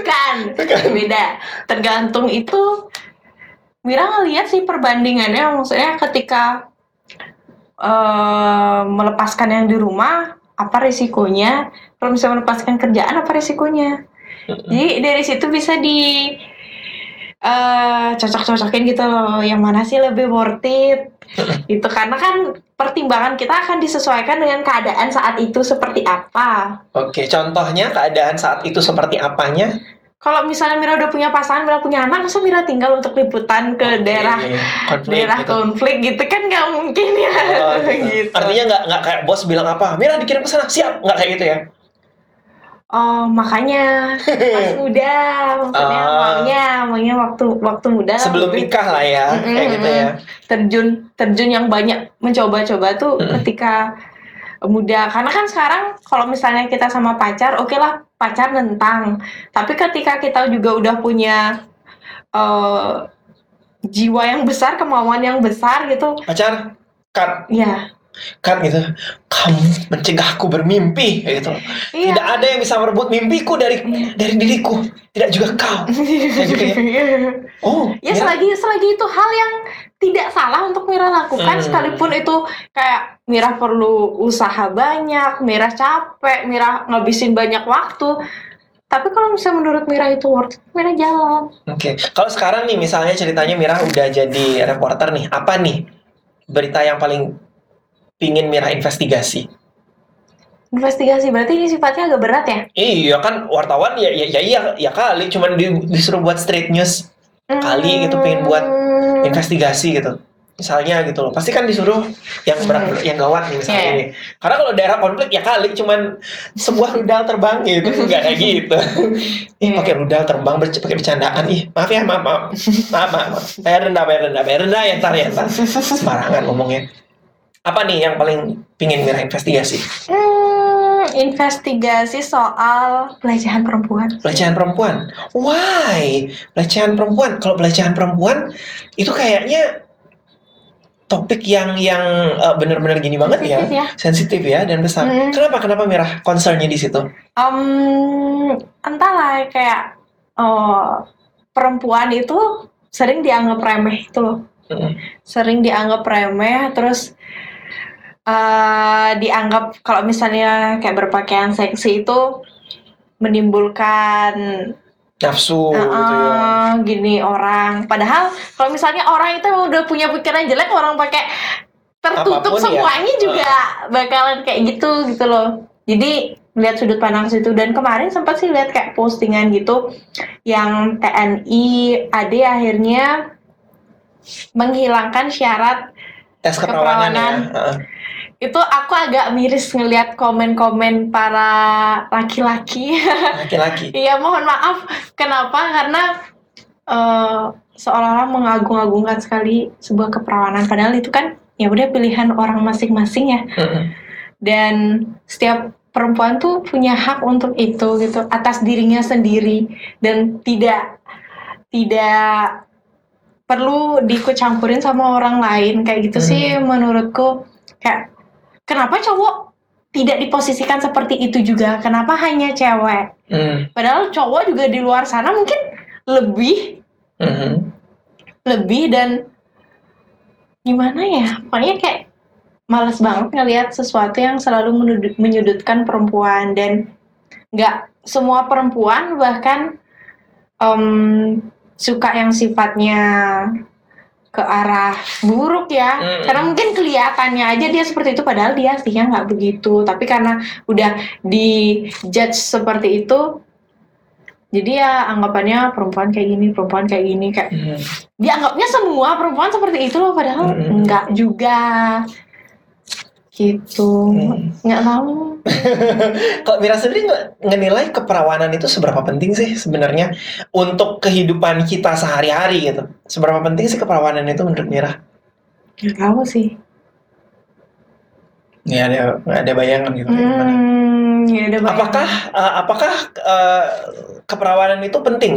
A: Kan, beda. Tergantung itu Mira ngeliat sih perbandingannya, maksudnya ketika eh, melepaskan yang di rumah, apa risikonya? Kalau misalnya melepaskan kerjaan, apa risikonya? Jadi dari situ bisa di eh, cocok-cocokin gitu loh, yang mana sih lebih worth it? itu karena kan pertimbangan kita akan disesuaikan dengan keadaan saat itu seperti apa.
B: Oke, contohnya keadaan saat itu seperti apanya?
A: Kalau misalnya Mira udah punya pasangan, Mira punya anak, masa Mira tinggal untuk liputan ke daerah
B: Oke, konflik
A: daerah
B: gitu.
A: konflik gitu kan nggak mungkin ya
B: Oh, gitu.
A: gitu.
B: Artinya nggak nggak kayak bos bilang apa, Mira dikirim ke sana, siap nggak kayak gitu ya?
A: Oh makanya pas muda, maksudnya
B: Ah.
A: maunya maunya waktu waktu muda
B: Sebelum
A: lebih
B: nikah lah ya,
A: Mm-mm,
B: kayak gitu ya.
A: terjun terjun yang banyak mencoba-coba tuh
B: Mm-mm.
A: ketika muda. Karena kan sekarang kalau misalnya kita sama pacar oke lah pacar nentang. Tapi ketika kita juga udah punya eh, jiwa yang besar kemauan yang besar gitu
B: Pacar, cut,
A: ya
B: cut gitu. Kamu mencegahku bermimpi, gitu.
A: iya
B: Tidak ada yang bisa merebut mimpiku dari dari diriku, tidak juga kau. gitu ya. Oh,
A: ya
B: Mira-
A: selagi selagi itu hal yang tidak salah untuk Mira lakukan
B: Hmm.
A: sekalipun itu kayak Mira perlu usaha banyak, Mira capek, Mira ngabisin banyak waktu. Tapi kalau misalnya menurut Mira itu worth it, Mira jalan.
B: Oke, kalau sekarang nih misalnya ceritanya Mira udah jadi reporter nih, apa nih berita yang paling pingin Mira investigasi?
A: Investigasi berarti ini sifatnya agak berat ya?
B: Iya kan wartawan ya ya ya iya ya kali cuman di- disuruh buat straight news Kali gitu pengen buat
A: Hmm.
B: investigasi gitu. Misalnya gitu loh. Pasti kan disuruh yang berat yang gawat nih misalnya
A: Iya.
B: ini. Karena kalau daerah konflik ya kali cuman sebuah rudal terbang gitu enggak kayak gitu. Ih
A: Iya.
B: pakai rudal terbang pakai bercandaan ih. Maaf ya, maaf, maaf. Maaf, maaf. maaf. Bayar rendah, bayar rendah, bayar rendah ya ntar ya ntar. Sembarangan ngomongnya. Apa nih yang paling pingin Mira investigasi?
A: Hmm, investigasi soal pelecehan perempuan.
B: Pelecehan perempuan. Why? Pelecehan perempuan. Kalau pelecehan perempuan itu kayaknya topik yang yang eh, benar-benar gini banget ya.
A: Sensitif ya.
B: Sensitif ya dan besar.
A: Hmm.
B: Kenapa? Kenapa Mirah concernnya di situ?
A: Em, entahlah kayak oh, perempuan itu sering dianggap remeh itu loh.
B: Mm.
A: Sering dianggap remeh terus eh, dianggap kalau misalnya kayak berpakaian seksi itu menimbulkan
B: Nafsu
A: Uh,
B: gitu ya.
A: uh, gini orang. Padahal kalau misalnya orang itu udah punya pikiran jelek, orang pakai tertutup
B: Apa pun ya.
A: semuanya juga bakalan kayak gitu gitu loh. Jadi lihat sudut pandang situ dan kemarin sempat sih lihat kayak postingan gitu yang TNI AD akhirnya menghilangkan syarat
B: Tes keperawanan ya.
A: keperawanan. Itu aku agak miris ngelihat komen-komen para laki-laki.
B: Laki-laki.
A: Iya mohon maaf. Kenapa? Karena eh, seolah-olah mengagung-agungkan sekali sebuah keperawanan. Padahal itu kan ya udah pilihan orang masing-masing ya. Dan setiap perempuan tuh punya hak untuk itu gitu atas dirinya sendiri. Dan tidak tidak perlu diikut campurin sama orang lain. Kayak gitu sih menurutku. Kayak kenapa cowok tidak diposisikan seperti itu juga kenapa hanya cewek
B: Mm.
A: padahal cowok juga di luar sana mungkin lebih
B: Mhm.
A: lebih dan gimana ya pokoknya kayak males banget ngelihat sesuatu yang selalu menudut- menyudutkan perempuan dan nggak semua perempuan bahkan em, suka yang sifatnya ke arah buruk ya
B: Mm.
A: karena mungkin kelihatannya aja dia seperti itu padahal dia aslinya nggak begitu tapi karena udah di judge seperti itu jadi ya anggapannya perempuan kayak gini perempuan kayak gini kayak
B: Mhm.
A: dianggapnya semua perempuan seperti itu loh padahal
B: Mm-mm.
A: enggak juga gitu
B: Mm.
A: nggak tahu
B: Kalau Mira sendiri nggak ngenilai keperawanan itu seberapa penting sih sebenarnya untuk kehidupan kita sehari-hari gitu? Seberapa penting sih keperawanan itu menurut Mira?
A: nggak tahu sih
B: Nggak ada nggak ada bayangan gitu. gimana.
A: hmm ya udah bayang.
B: Apakah uh, apakah uh, keperawanan itu penting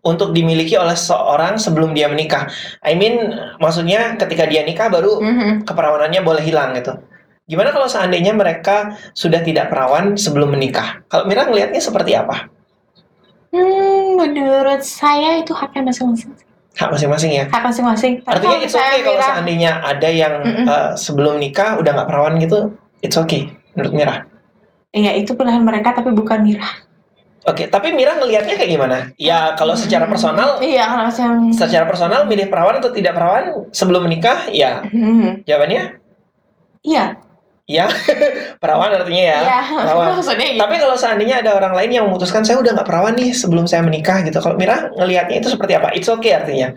B: untuk dimiliki oleh seorang sebelum dia menikah? I mean, maksudnya ketika dia nikah baru
A: Mhm.
B: keperawanannya boleh hilang gitu. Gimana kalau seandainya mereka sudah tidak perawan sebelum menikah? Kalau Mira ngelihatnya seperti apa?
A: hmm menurut saya itu haknya masing-masing
B: Hak masing-masing ya.
A: hak masing-masing
B: Artinya it's okay kalau
A: Mira-
B: seandainya ada yang uh, sebelum nikah udah nggak perawan gitu, it's okay menurut Mira.
A: Iya itu pilihan mereka tapi bukan Mira.
B: Oke, tapi Mira ngelihatnya kayak gimana? Ya kalau secara personal,
A: Iya kalau yang
B: secara personal milih perawan atau tidak perawan sebelum menikah, ya
A: Hmm,
B: jawabannya
A: Iya.
B: Ya perawan artinya ya.
A: Iya.
B: perawan.
A: Maksudnya iya.
B: Tapi kalau seandainya ada orang lain yang memutuskan saya udah nggak perawan nih sebelum saya menikah gitu, kalau Mira ngelihatnya itu seperti apa? It's okay artinya.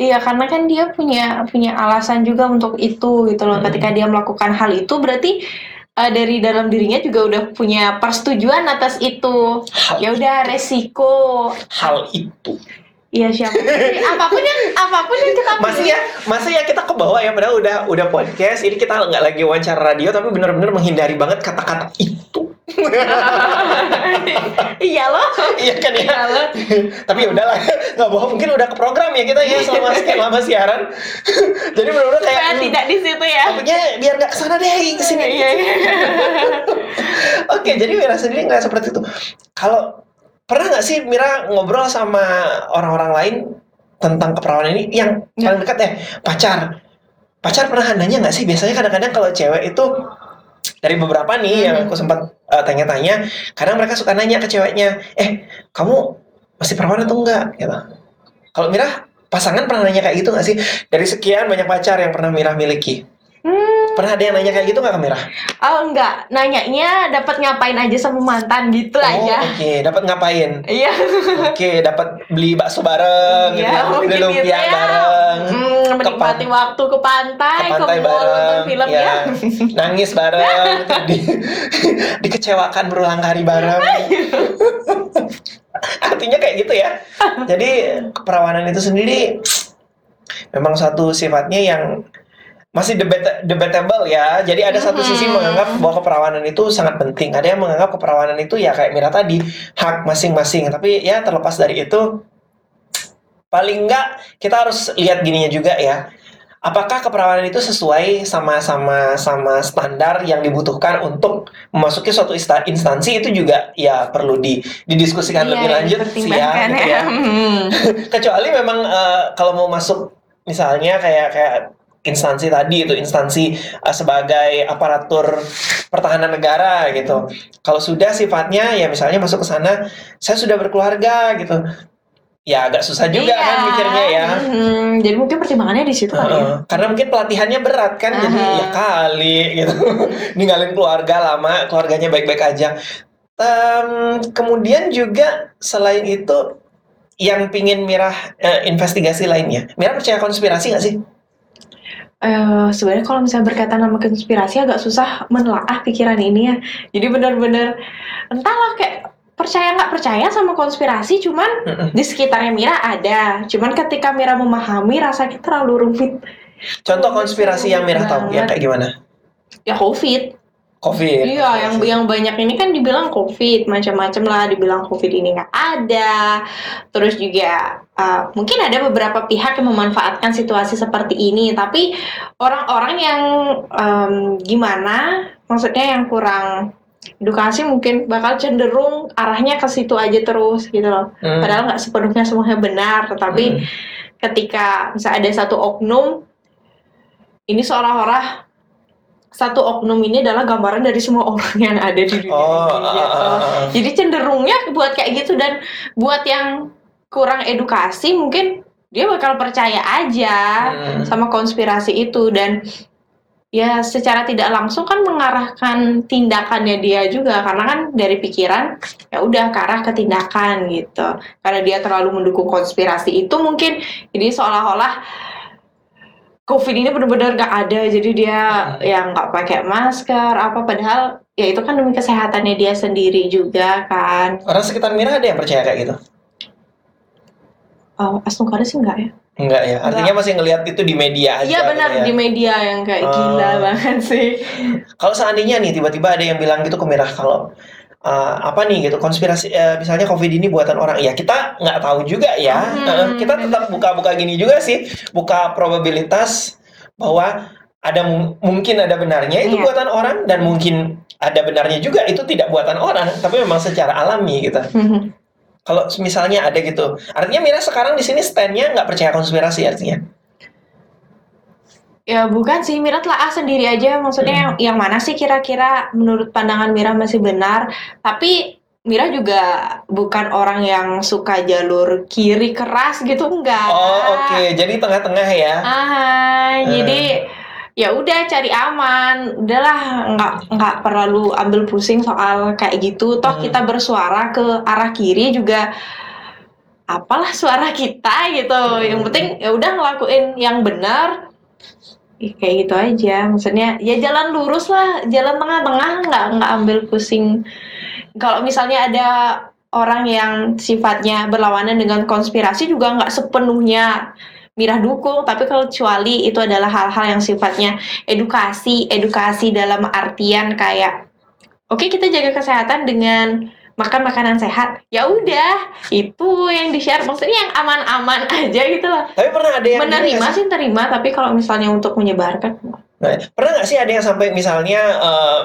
A: Iya karena kan dia punya punya alasan juga untuk itu gitu loh.
B: Hmm.
A: Ketika dia melakukan hal itu berarti eh, dari dalam dirinya juga udah punya persetujuan atas itu. Ya udah resiko.
B: hal itu.
A: Iya siapa? Apa pun yang apa pun yang kita
B: Masih ya, masih ya kita ke bawah ya padahal udah udah podcast. Ini kita nggak lagi wawancara radio tapi benar-benar menghindari banget kata-kata itu.
A: iya loh.
B: iya kan ya?
A: Iya
B: tapi udahlah nggak bohong mungkin udah ke program ya kita ya selama sekian lama siaran jadi benar-benar kayak
A: Supaya
B: hmm,
A: tidak di situ ya.
B: topiknya biar nggak ke sana deh ke sini
A: Iya iya.
B: oke jadi Mira sendiri nggak seperti itu kalau pernah nggak sih Mira ngobrol sama orang-orang lain tentang keperawanan ini yang
A: Ya.
B: paling dekat eh pacar. Pacar pernah nanya nggak sih? Biasanya kadang-kadang kalau cewek itu dari beberapa nih yang
A: Hmm.
B: aku sempat uh, tanya-tanya kadang mereka suka nanya ke ceweknya eh kamu masih perawan atau enggak? Gitu. Kalau Mira pasangan pernah nanya kayak gitu nggak sih? Dari sekian banyak pacar yang pernah Mira miliki
A: Hmm,
B: pernah ada yang nanya kayak gitu nggak ke Mira
A: oh enggak, nanyanya dapat ngapain aja sama mantan gitu
B: oh
A: aja.
B: oke dapat ngapain
A: Iya.
B: Oke, dapat beli bakso bareng, gitu
A: Iya,
B: ya,
A: mungkin
B: beli lumpia
A: gitu ya.
B: bareng,
A: Hmm, menikmati
B: pan-
A: waktu ke pantai,
B: ke
A: ke,
B: pantai
A: mall, nonton film
B: ya,
A: ya.
B: nangis bareng, gitu, di, dikecewakan berulang kali bareng. Artinya kayak gitu ya. Jadi keperawanan itu sendiri memang satu sifatnya yang masih debat debatable ya. Jadi ada satu sisi
A: Hmm.
B: menganggap bahwa keperawanan itu sangat penting. Ada yang menganggap keperawanan itu ya kayak Mira tadi hak masing-masing. Tapi ya terlepas dari itu, paling enggak kita harus lihat gininya juga ya. Apakah keperawanan itu sesuai sama-sama sama standar yang dibutuhkan untuk memasuki suatu insta- instansi itu juga ya perlu di, didiskusikan
A: Iya,
B: lebih lanjut sih ya, gitu ya.
A: Hmm.
B: Kecuali memang eh, kalau mau masuk misalnya kayak kayak instansi tadi itu instansi eh, sebagai aparatur pertahanan negara gitu. Kalau sudah sifatnya ya misalnya masuk ke sana, saya sudah berkeluarga gitu. Ya agak susah juga
A: Iya.
B: kan mikirnya ya.
A: Hmm, jadi mungkin pertimbangannya di situ kali ya.
B: Karena mungkin pelatihannya berat kan, jadi
A: Aha.
B: ya kali gitu. Ninggalin keluarga lama, keluarganya baik-baik aja. Em, kemudian juga selain itu yang pingin Mirah eh, investigasi lainnya. Mirah percaya konspirasi nggak sih?
A: Eh, sebenarnya kalau misalnya berkaitan sama konspirasi agak susah menelaah pikiran ini ya. Jadi benar-benar entahlah kayak percaya nggak percaya sama konspirasi cuman di sekitarnya Mira ada. Cuman ketika Mira memahami rasanya terlalu rumit.
B: Contoh konspirasi yang Mira tahu yang kayak gimana?
A: ya COVID
B: Covid.
A: iya yang yang banyak ini kan dibilang COVID macam-macam lah dibilang COVID ini nggak ada terus juga uh, mungkin ada beberapa pihak yang memanfaatkan situasi seperti ini tapi orang-orang yang um, gimana maksudnya yang kurang edukasi mungkin bakal cenderung arahnya ke situ aja terus gitu loh
B: Hmm.
A: padahal nggak sepenuhnya semuanya benar tetapi
B: Hmm.
A: ketika misalnya ada satu oknum ini seolah-olah satu oknum ini adalah gambaran dari semua orang yang ada di dunia
B: Oh,
A: ini, gitu.
B: ah.
A: jadi cenderungnya buat kayak gitu dan buat yang kurang edukasi mungkin dia bakal percaya aja
B: Hmm.
A: sama konspirasi itu dan ya secara tidak langsung kan mengarahkan tindakannya dia juga karena kan dari pikiran ya udah ke arah ke tindakan gitu karena dia terlalu mendukung konspirasi itu mungkin jadi seolah-olah COVID ini benar-benar gak ada jadi dia yang nggak pakai masker apa padahal ya itu kan demi kesehatannya dia sendiri juga kan
B: Orang sekitar Mira ada yang percaya kayak gitu?
A: oh, Astungkara sih enggak ya
B: Enggak ya. Artinya masih ngelihat itu di media aja.
A: iya benar
B: gitu ya.
A: di media yang kayak
B: Oh.
A: gila banget sih
B: Kalau seandainya nih tiba-tiba ada yang bilang gitu ke Mira kalau uh, apa nih gitu konspirasi eh, misalnya COVID ini buatan orang. Ya kita nggak tahu juga ya.
A: Hmm,
B: Eh, kita tetap buka-buka gini juga sih. Buka probabilitas bahwa ada mung- mungkin ada benarnya itu
A: Iya.
B: buatan orang dan mungkin ada benarnya juga itu tidak buatan orang tapi memang secara alami gitu. Kalau misalnya ada gitu. Artinya Mira sekarang di sini standnya nggak percaya konspirasi artinya
A: Ya bukan sih, Mira telah ah sendiri aja. Maksudnya
B: Hmm.
A: yang, yang mana sih kira-kira menurut pandangan Mira masih benar. Tapi Mira juga bukan orang yang suka jalur kiri keras gitu, enggak.
B: oh oke jadi tengah-tengah ya
A: Ah,
B: Hmm.
A: jadi ya udah cari aman. Udahlah, nggak nggak perlu ambil pusing soal kayak gitu. Toh
B: Hmm.
A: kita bersuara ke arah kiri juga apalah suara kita gitu. Yang
B: Hmm.
A: penting ya udah ngelakuin yang benar. Ih, kayak gitu aja. Maksudnya ya jalan lurus lah, jalan tengah-tengah nggak nggak ambil pusing. Kalau misalnya ada orang yang sifatnya berlawanan dengan konspirasi juga nggak sepenuhnya Mirah dukung, tapi kalau kecuali itu adalah hal-hal yang sifatnya edukasi, edukasi dalam artian kayak oke kita jaga kesehatan dengan makan makanan sehat. Ya udah, itu yang di-share maksudnya yang aman-aman aja gitu loh.
B: tapi pernah ada yang
A: Menerima sih terima, tapi kalau misalnya untuk menyebarkan
B: Nah, pernah nggak sih ada yang sampai misalnya eh,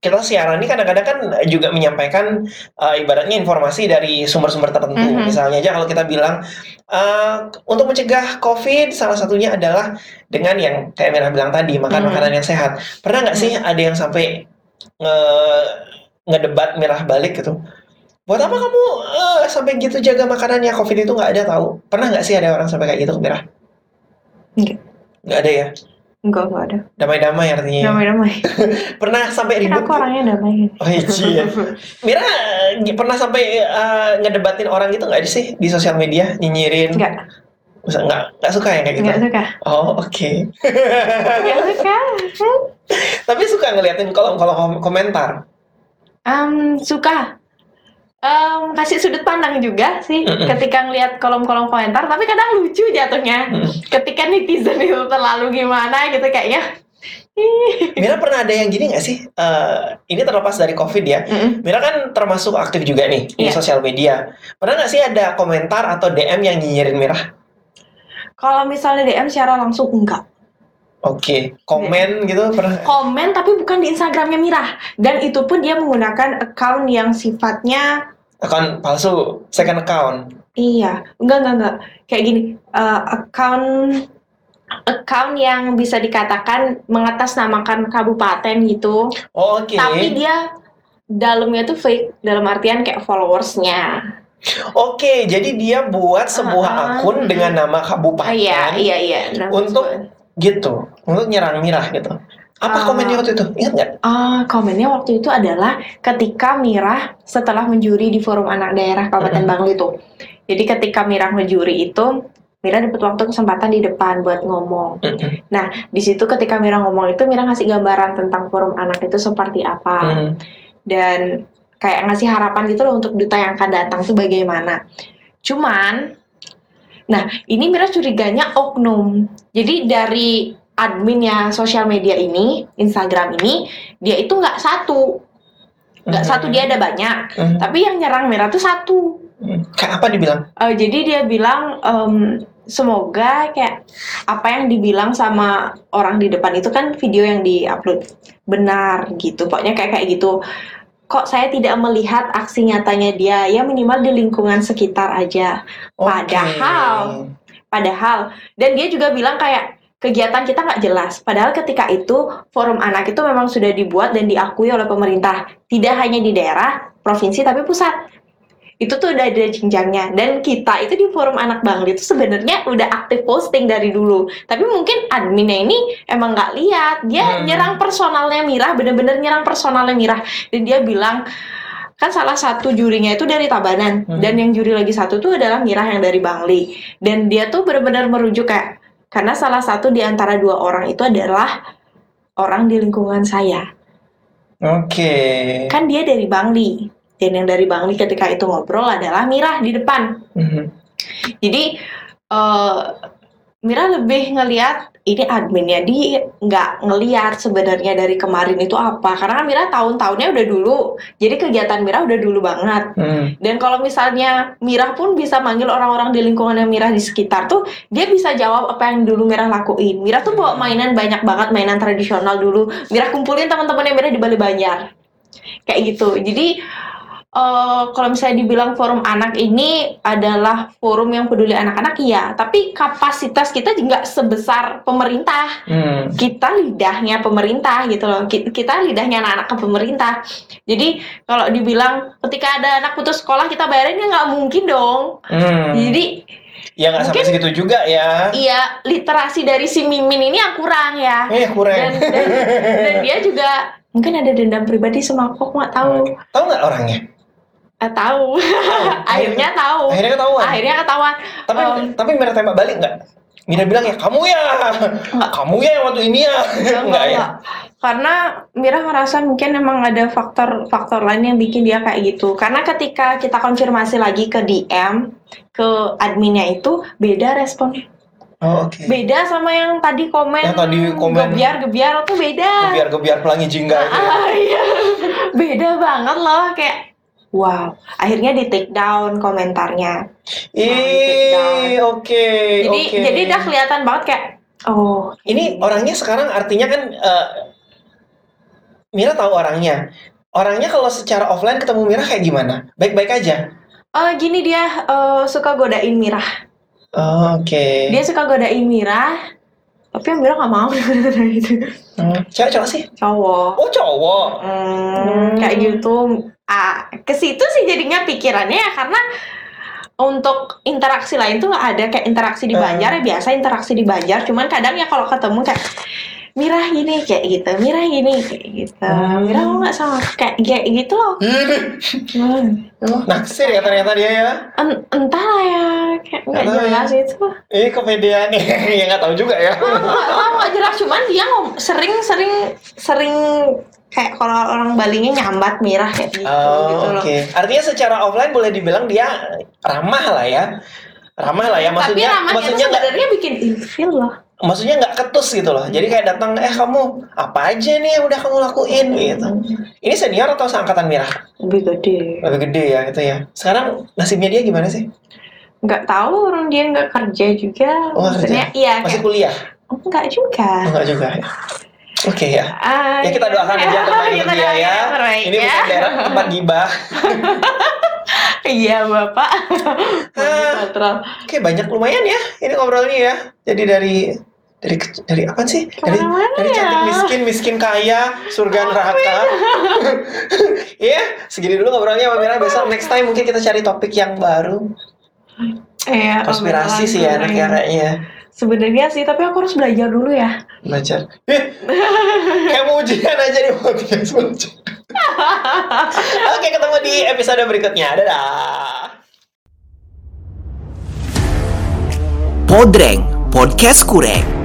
B: kita siaran ini kadang-kadang kan juga menyampaikan eh, ibaratnya informasi dari sumber-sumber tertentu.
A: Mhm.
B: Misalnya aja kalau kita bilang eh, untuk mencegah COVID salah satunya adalah dengan yang kayak Mira bilang tadi makan
A: Mhm.
B: makanan yang sehat. Pernah nggak sih ada yang sampai ngedebat Mirah balik gitu? Buat apa kamu eh, sampai gitu jaga makanannya COVID itu nggak ada tahu? Pernah nggak sih ada orang sampai kayak gitu ke Mirah?
A: Nggak.
B: Nggak ada ya?
A: enggak enggak ada.
B: Damai-damai artinya. ya?
A: Damai-damai.
B: Pernah sampai ribut?
A: aku orangnya damai.
B: Oh iya, iya. Mira eh, pernah sampai eh, ngedebatin orang gitu nggak sih di sosial media nyinyirin?
A: Enggak,
B: Nggak, nggak, nggak suka ya kayak gitu?
A: enggak suka.
B: Oh oke.
A: Enggak suka.
B: Tapi suka ngeliatin kolom-kolom kom- komentar.
A: Em, suka. Em, kasih sudut pandang juga sih ketika ngelihat kolom-kolom komentar, tapi kadang lucu jatuhnya.
B: Mm.
A: Ketika netizen itu terlalu gimana gitu kayaknya. ih.
B: Mira pernah ada yang gini nggak sih? Eh, ini terlepas dari COVID ya.
A: Mm-mm.
B: Mira kan termasuk aktif juga nih di
A: Iya.
B: sosial media. Pernah nggak sih ada komentar atau DM yang nyinyirin Mira?
A: Kalau misalnya DM secara langsung enggak.
B: Oke, komen gitu pernah?
A: Komen tapi bukan di Instagramnya Mirah. Dan itu pun dia menggunakan account yang sifatnya
B: Akun palsu, second account.
A: Iya, enggak enggak enggak. Kayak gini, eh, account account yang bisa dikatakan mengatasnamakan kabupaten gitu.
B: Oh, Oke.
A: Tapi dia dalamnya tuh fake dalam artian kayak followersnya.
B: Oke, jadi dia buat sebuah
A: Ah, ah,
B: akun dengan nama kabupaten.
A: iya iya iya.
B: Untuk-. Gitu untuk nyerang Mirah gitu. Apa
A: Ah.
B: komennya waktu itu? Ingat nggak?
A: Ah, komennya waktu itu adalah ketika Mirah setelah menjuri di forum anak daerah Kabupaten. Bangli itu. Jadi ketika Mirah menjuri itu, Mirah dapat waktu kesempatan di depan buat ngomong.
B: Mm-mm.
A: Di situ ketika Mira ngomong itu Mira ngasih gambaran tentang forum anak itu seperti apa
B: Hmm.
A: dan kayak ngasih harapan gitu loh untuk duta yang akan datang tuh bagaimana. Cuman, nah ini Mira curiganya oknum. Jadi dari adminnya sosial media ini, Instagram ini, dia itu nggak satu, nggak satu dia ada banyak.
B: Mhm.
A: Tapi yang nyerang Mira tuh satu.
B: Hmm. Kayak apa dibilang?
A: Eh, jadi dia bilang em, semoga kayak apa yang dibilang sama orang di depan itu kan video yang diupload benar gitu. Pokoknya kayak kayak gitu. Kok saya tidak melihat aksi nyatanya dia? Ya minimal di lingkungan sekitar aja.
B: Oke.
A: Padahal- Padahal dan dia juga bilang kayak kegiatan kita nggak jelas. Padahal ketika itu forum anak itu memang sudah dibuat dan diakui oleh pemerintah. Tidak hanya di daerah, provinsi tapi pusat. Itu tuh udah ada jenjangnya. Dan kita itu di forum anak Bangli itu sebenarnya udah aktif posting dari dulu. Tapi mungkin adminnya ini emang nggak lihat. Dia
B: Hmm.
A: nyerang personalnya Mirah, bener-bener nyerang personalnya Mirah. Dan dia bilang kan salah satu jurinya itu dari Tabanan
B: Hmm.
A: dan yang juri lagi satu tuh adalah Mirah yang dari Bangli dan dia tuh benar-benar merujuk kayak karena salah satu di antara dua orang itu adalah orang di lingkungan saya
B: Oke.
A: kan dia dari Bangli dan yang dari Bangli ketika itu ngobrol adalah Mirah di depan.
B: Mhm.
A: jadi eh Mira lebih ngelihat ini adminnya dia nggak ngelihat sebenarnya dari kemarin itu apa. Karena kan Mira tahun-tahunnya udah dulu jadi kegiatan Mira udah dulu banget.
B: Hmm.
A: dan kalau misalnya Mira pun bisa manggil orang-orang di lingkungan yang Mira di sekitar tuh dia bisa jawab apa yang dulu Mira lakuin. Mira tuh bawa mainan banyak banget mainan tradisional dulu. Mira kumpulin teman-temannya Mira di Bali Banjar kayak gitu. Jadi eh, kalau misalnya dibilang forum anak ini adalah forum yang peduli anak-anak iya tapi kapasitas kita juga sebesar pemerintah
B: Hmm.
A: kita lidahnya pemerintah gitu loh Ki- kita lidahnya anak-anak ke pemerintah jadi kalau dibilang ketika ada anak putus sekolah kita bayarin ya nggak mungkin dong
B: Hmm.
A: jadi
B: Ya nggak sampai segitu juga ya.
A: iya literasi dari si Mimin ini yang kurang ya
B: Eh kurang.
A: dan, dan, dan dia juga mungkin ada dendam pribadi sama aku aku nggak tahu
B: Tahu nggak orangnya?
A: Eh, tahu akhirnya tahu
B: Akhirnya ketahuan.
A: akhirnya ketahuan
B: Tapi
A: Em.
B: tapi Mira tembak balik nggak? Mira bilang ya kamu ya,
A: Nggak.
B: kamu ya yang waktu ini ya, nggak ya?
A: Karena Mira ngerasa mungkin emang ada faktor-faktor lain yang bikin dia kayak gitu. Karena ketika kita konfirmasi lagi ke DM, ke adminnya itu beda responnya.
B: Oh, Oke.
A: Beda sama yang tadi komen.
B: Yang tadi komen.
A: Gebiar-gebiar tuh beda.
B: Biar biar pelangi jingga itu. ya.
A: Ah, iya. beda banget loh kayak wow. Akhirnya di take down komentarnya.
B: Ih, oke,
A: Jadi
B: oke.
A: jadi udah kelihatan banget kayak oh
B: Ini orangnya sekarang artinya kan eh, Mira tahu orangnya. Orangnya kalau secara offline ketemu Mira kayak gimana? Baik-baik aja.
A: Eh, gini dia eh, suka godain Mira.
B: Oh, Oke.
A: Dia suka godain Mira, tapi yang Mira nggak mau gitu.
B: Hmm, Cewek cowok sih?
A: Cowok.
B: Oh cowok.
A: Hmm,
B: Hmm.
A: kayak gitu. Ah, ke situ sih jadinya pikirannya ya karena untuk interaksi lain tuh ada kayak interaksi di
B: Hmm.
A: Banjar ya biasa interaksi di Banjar cuman kadang ya kalau ketemu kayak Mira gini kayak gitu, Mira gini kayak gitu,
B: Hmm.
A: Mira mau nggak sama kayak kayak gitu loh. Hmm.
B: Naksir ya ternyata dia ya.
A: En- entah lah ya kayak nggak
B: tahu ya.
A: jelas itu.
B: Eh kepedean ya nggak tahu juga ya.
A: nggak tahu nggak jelas cuman dia ngom sering sering sering kayak kalau orang Balinya nyambat mirah kayak gitu
B: Oh,
A: gitu
B: oke.
A: loh.
B: Artinya secara offline boleh dibilang dia ramah lah ya. Ramah lah ya
A: Tapi
B: maksudnya
A: ramahnya tuh
B: maksudnya nggak
A: sebenarnya bikin ilfil loh.
B: Maksudnya nggak ketus gitu loh. Jadi kayak datang eh kamu apa aja nih yang udah kamu lakuin gitu. Ini senior atau seangkatan Mira?
A: Lebih gede.
B: Lebih gede ya gitu ya. Sekarang nasibnya dia gimana sih?
A: Nggak tahu orang dia nggak kerja juga.
B: Oh, nggak
A: Maksudnya iya
B: Masih
A: kayak,
B: kuliah?
A: enggak juga.
B: Enggak juga ya. Oke ya.
A: Ah,
B: Ya kita doakan aja terbaik untuk dia ya.
A: terbaik
B: Ini
A: ya.
B: bukan daerah tempat gibah.
A: Iya bapak.
B: Ah. Oke banyak lumayan ya ini ngobrolnya ya. Jadi dari dari dari apa sih? Dari
A: Ke mana-mana
B: dari cantik
A: ya?
B: miskin, miskin kaya, surga neraka. Iya, segini dulu ngobrolnya sama Mira. Besok next time mungkin kita cari topik yang baru.
A: Iya.
B: Konspirasi sih ya anaknya kayaknya.
A: Sebenarnya sih, tapi aku harus belajar dulu ya.
B: Belajar. Eh, kayak mau ujian aja di podcast. Oke, ketemu di episode berikutnya. Dadah.
C: Podreng Podcast Kureng